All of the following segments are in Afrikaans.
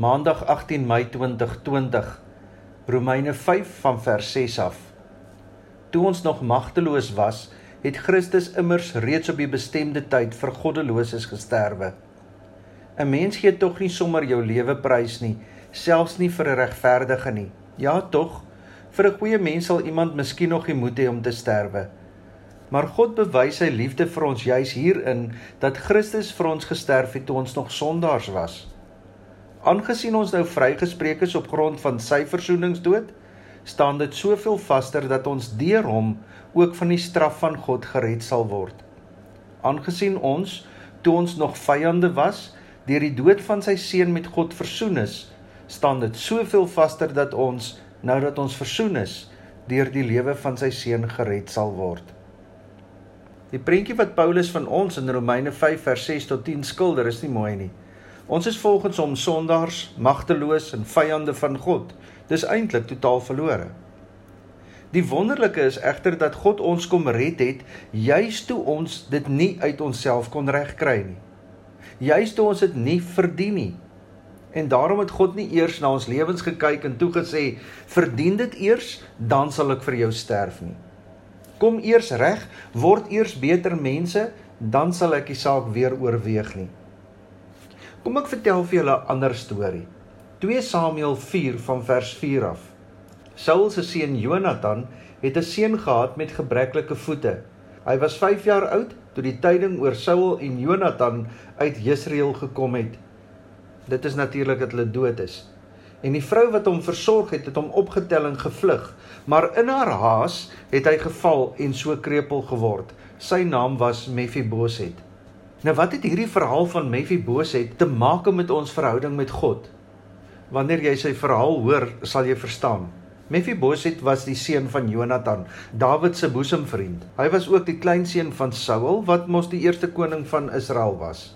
Maandag 18 Mei 2020. Romeine 5 van vers 6 af. Toe ons nog magteloos was, het Christus immers reeds op die bestemde tyd vir goddeloses gesterwe. 'n Mens gee tog nie sommer jou lewe prys nie, selfs nie vir 'n regverdige nie. Ja tog, vir 'n goeie mens sal iemand miskien nog die moed hê om te sterwe. Maar God bewys sy liefde vir ons juis hierin dat Christus vir ons gesterf het toe ons nog sondaars was. Aangesien ons nou vrygespreek is op grond van sy verzoeningsdood, staan dit soveel vaster dat ons deur hom ook van die straf van God gered sal word. Aangesien ons toe ons nog vyande was, deur die dood van sy seun met God versoen is, staan dit soveel vaster dat ons nou dat ons versoen is, deur die lewe van sy seun gered sal word. Die prentjie wat Paulus van ons in Romeine 5 vers 6 tot 10 skilder is nie mooi nie. Ons is volgens hom sondaars, magteloos en vyande van God. Dis eintlik totaal verlore. Die wonderlike is egter dat God ons kom red het juis toe ons dit nie uit onsself kon regkry nie. Juis toe ons dit nie verdien nie. En daarom het God nie eers na ons lewens gekyk en toe gesê: "Verdien dit eers, dan sal ek vir jou sterf nie." Kom eers reg, word eers beter mense, dan sal ek die saak weer oorweeg nie. Kom ek vertel vir julle 'n ander storie. 2 Samuel 4 van vers 4 af. Saul se seun Jonathan het 'n seun gehad met gebreklike voete. Hy was 5 jaar oud toe die tyding oor Saul en Jonathan uit Jesreel gekom het. Dit is natuurlik dat hulle dood is. En die vrou wat hom versorg het, het hom opgetel en gevlug, maar in haar haas het hy geval en so krepeel geword. Sy naam was Mephiboset. Nou wat het hierdie verhaal van Mephiboset te maak met ons verhouding met God? Wanneer jy sy verhaal hoor, sal jy verstaan. Mephiboset was die seun van Jonathan, Dawid se boesemvriend. Hy was ook die kleinseun van Saul wat mos die eerste koning van Israel was.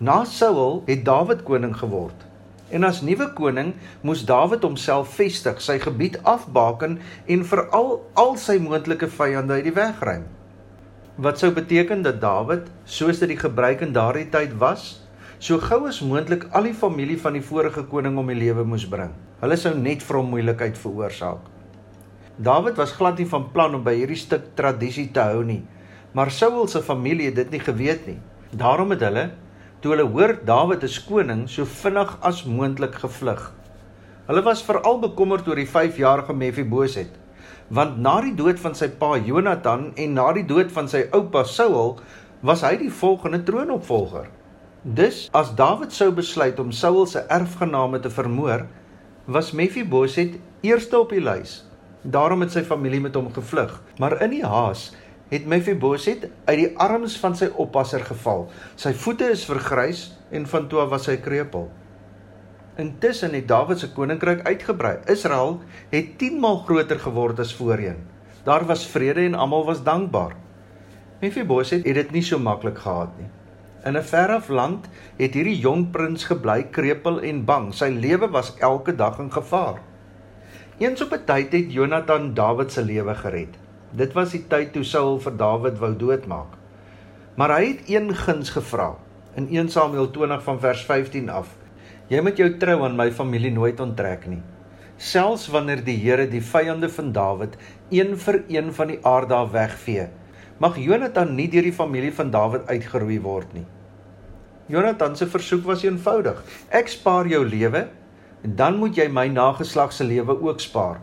Na Saul het Dawid koning geword. En as nuwe koning moes Dawid homself vestig, sy gebied afbaken en veral al sy moontlike vyande uit die weg ruim. Wat sou beteken dat Dawid, soos dit die gebruik in daardie tyd was, so gou as moontlik al die familie van die vorige koning om die lewe moes bring. Hulle sou net vir hom moeilikheid veroorsaak. Dawid was glad nie van plan om by hierdie stuk tradisie te hou nie, maar Saul se familie het dit nie geweet nie. Daarom het hulle toe hulle hoor Dawid is koning, so vinnig as moontlik gevlug. Hulle was veral bekommerd oor die 5-jarige Mephiboset, want na die dood van sy pa Jonathan en na die dood van sy oupa Saul, was hy die volgende troonopvolger. Dus as Dawid sou besluit om Saul se erfgename te vermoor, was Mephiboset eerste op die lys. Daarom het sy familie met hom gevlug, maar in die haas het Mephiboset uit die arms van sy oppasser geval. Sy voete is vergrys en van toe was hy krepeel. Intussen het Dawid se koninkryk uitgebrei. Israel het 10 maal groter geword as voorheen. Daar was vrede en almal was dankbaar. Mephiboset het dit nie so maklik gehad nie. In 'n veraf land het hierdie jong prins gebly krepeel en bang. Sy lewe was elke dag in gevaar. Eens op 'n tyd het Jonathan Dawid se lewe gered. Dit was die tyd toe Saul vir Dawid wou doodmaak. Maar hy het een guns gevra in 1 Samuel 20 van vers 15 af. Jy moet jou trou aan my familie nooit onttrek nie. Selfs wanneer die Here die vyande van Dawid een vir een van die aarde af wegvee, mag Jonathan nie deur die familie van Dawid uitgeroei word nie. Jonathan se versoek was eenvoudig: Ek spaar jou lewe en dan moet jy my nageslag se lewe ook spaar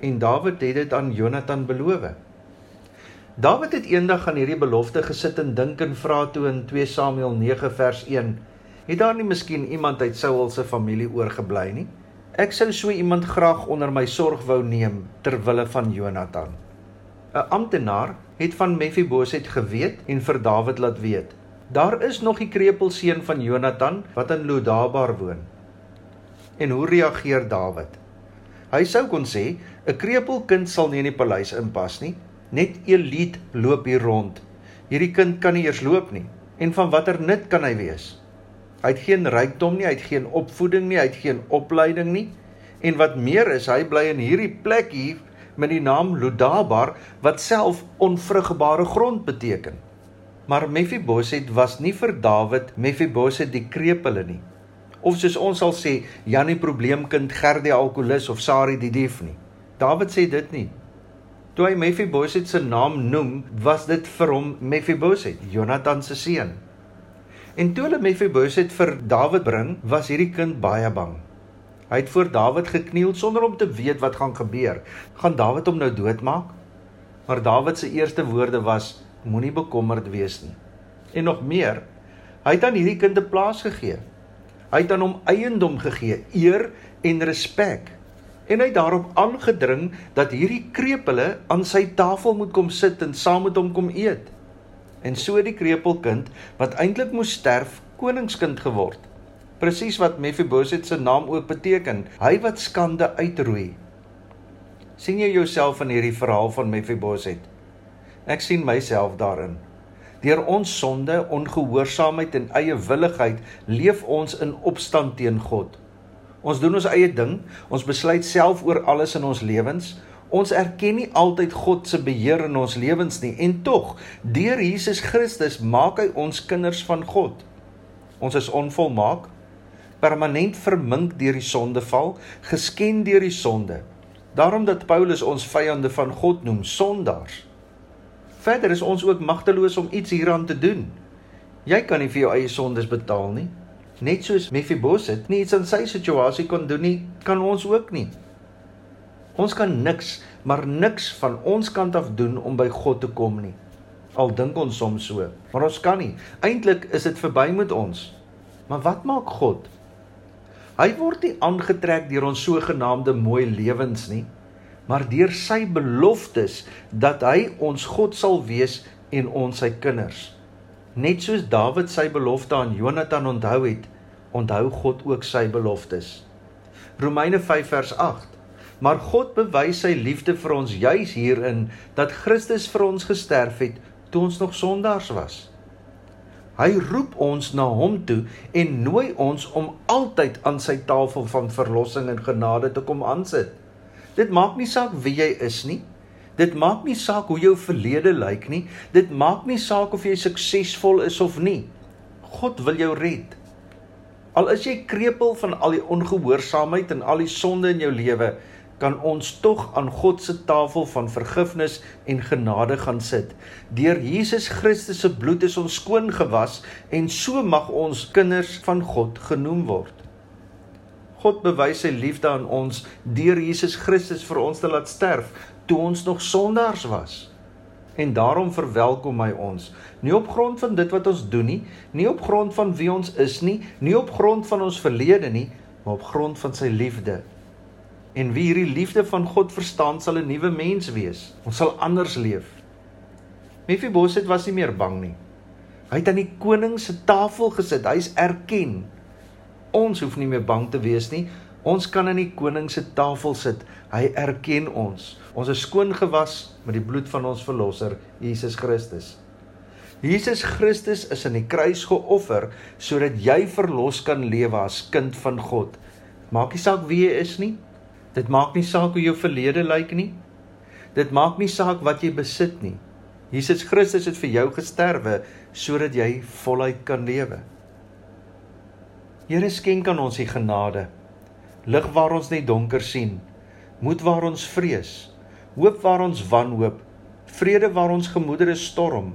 en Dawid het dit aan Jonathan beloof. Dawid het eendag aan hierdie belofte gesit en dink en vra toe in 2 Samuel 9 vers 1: Het daar nie miskien iemand uit Saul se familie oorgebly nie? Ek sou so iemand graag onder my sorg wou neem ter wille van Jonathan. 'n Amptenaar het van Mephiboset geweet en vir Dawid laat weet: Daar is nog die krepelseun van Jonathan wat in Lodabar woon. En hoe reageer Dawid? Hy sou kon sê 'n krepelkind sal nie in die paleis inpas nie. Net Eliet loop hier rond. Hierdie kind kan nie eers loop nie. En van watter nut kan hy wees? Hy het geen rykdom nie, hy het geen opvoeding nie, hy het geen opleiding nie. En wat meer is, hy bly in hierdie plek hier met die naam Lodabar wat self onvrugbare grond beteken. Maar Mephiboset was nie vir Dawid Mephiboset die krepele nie. of soos ons sal sê Janie probleemkind, Gerdie alkolikus of Sari die dief nie. Dawid sê dit nie. Toe hy Mephibosheth se naam noem, was dit vir hom Mephibosheth, Jonathan se seun. En toe hulle Mephibosheth vir Dawid bring, was hierdie kind baie bang. Hy het voor Dawid gekniel sonder om te weet wat gaan gebeur. Gaan Dawid hom nou doodmaak? Maar Dawid se eerste woorde was: Moenie bekommerd wees nie. En nog meer, hy het aan hierdie kind 'n plaas gegee. Hy het aan hom eiendom gegee, eer en respek. En hy het daarop aangedring dat hierdie krepele aan sy tafel moet kom sit en saam met hom kom eet. En so die krepelkind wat eintlik moes sterf, koningskind geword presies wat Mephibosheth se naam ook beteken, hy wat skande uitroei. sien jy jouself in hierdie verhaal van Mephibosheth? Ek sien myself daarin. Deur ons sonde, ongehoorsaamheid en eie willigheid leef ons in opstand teen God. Ons doen ons eie ding, ons besluit self oor alles in ons lewens. Ons erken nie altyd God se beheer in ons lewens nie en tog, deur Jesus Christus maak hy ons kinders van God. Ons is onvolmaak, permanent vermink deur die sondeval, gesken deur die sonde. Daarom dat Paulus ons vyande van God noem sondaars. Verder is ons ook magteloos om iets hieraan te doen. Jy kan nie vir jou eie sondes betaal nie. Net soos Mephibosheth nie iets aan sy situasie kon doen nie, kan ons ook nie. Ons kan niks, maar niks van ons kant af doen om by God te kom nie. Al dink ons soms so, maar ons kan nie. Eintlik is dit verby met ons. Maar wat maak God? Hy word nie aangetrek deur ons sogenaamde mooi lewens nie, maar deur sy beloftes dat hy ons God sal wees en ons sy kinders. Net soos Dawid sy belofte aan Jonathan onthou het, onthou God ook sy beloftes. Romeine 5 vers 8. Maar God bewys sy liefde vir ons juis hierin dat Christus vir ons gesterf het toe ons nog sondaars was. Hy roep ons na hom toe en nooi ons om altyd aan sy tafel van verlossing en genade te kom aansit. Dit maak nie saak wie jy is nie. Dit maak nie saak hoe jou verlede lyk nie. Dit maak nie saak of jy suksesvol is of nie. God wil jou red. Al is jy krepeel van al die ongehoorsaamheid en al die sonde in jou lewe, kan ons tog aan God se tafel van vergifnis en genade gaan sit. Deur Jesus Christus se bloed is ons skoon gewas en so mag ons kinders van God genoem word. God bewys sy liefde aan ons deur Jesus Christus vir ons te laat sterf toe ons nog sondaars was. En daarom verwelkom hy ons, nie op grond van dit wat ons doen nie, nie op grond van wie ons is nie, nie op grond van ons verlede nie, maar op grond van sy liefde En wie hierdie liefde van God verstaan, sal 'n nuwe mens wees. Ons sal anders leef. Mephibosheth was nie meer bang nie. Hy het aan die koning se tafel gesit. Hy's erken. Ons hoef nie meer bang te wees nie. Ons kan aan die koning se tafel sit. Hy erken ons. Ons is skoon gewas met die bloed van ons verlosser, Jesus Christus. Jesus Christus is aan die kruis geoffer sodat jy verlos kan lewe as kind van God. Maak nie saak wie jy is nie. Dit maak nie saak hoe jou verlede lyk nie. Dit maak nie saak wat jy besit nie. Jesus Christus het vir jou gesterwe sodat jy voluit kan lewe. Here skenk aan ons die genade. Lig waar ons net donker sien. Moed waar ons vrees. Hoop waar ons wanhoop. Vrede waar ons gemoedere storm.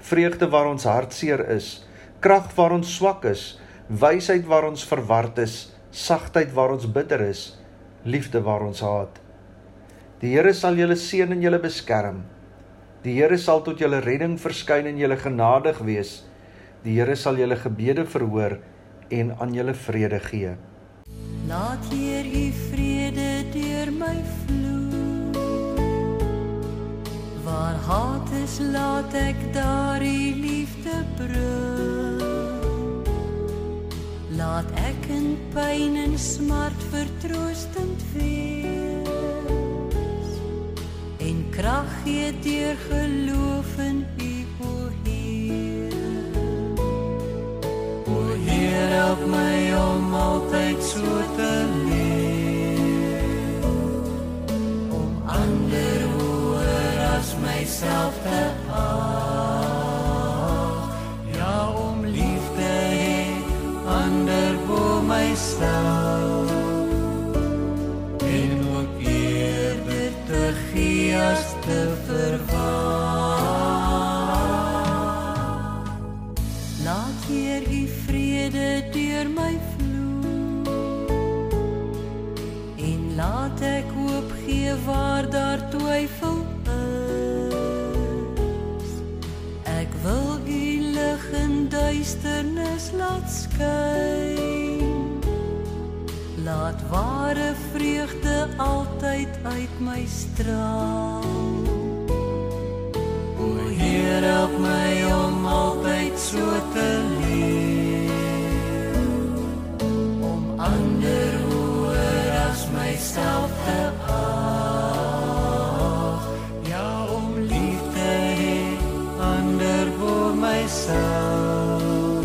Vreugde waar ons hartseer is. Krag waar ons swak is. Wysheid waar ons verward is. Sagtheid waar ons bitter is liefde waar ons haat. Die Here sal julle seën en julle beskerm. Die Here sal tot julle redding verskyn en julle genadig wees. Die Here sal julle gebede verhoor en aan julle vrede gee. Laat hier u vrede deur my vloei. Waar haat is, laat ek daar u liefde bring. Laat ek in pyn en smart vertroostend wees. En krag gee deur geloof in U, o Heer. O Heer, help my om altyd so te leef. Om ander hoër as myself te Laat hier u vrede deur my vloei en laat ek hoop gee waar daar twyfel is. Ek wil u lig in duisternis laat skyn. Laat ware vreugde altyd uit my straal. O Heer, help my om so te leef. Om ander hoër as myself te ag. Ja, om lief te hê ander bo myself.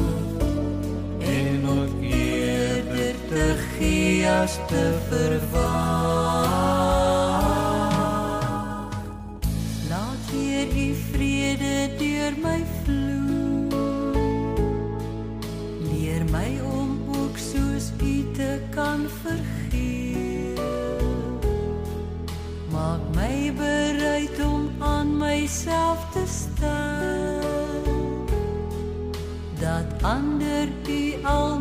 En ook eerder te gee as te verwag. Myself te staan. Dat ander u al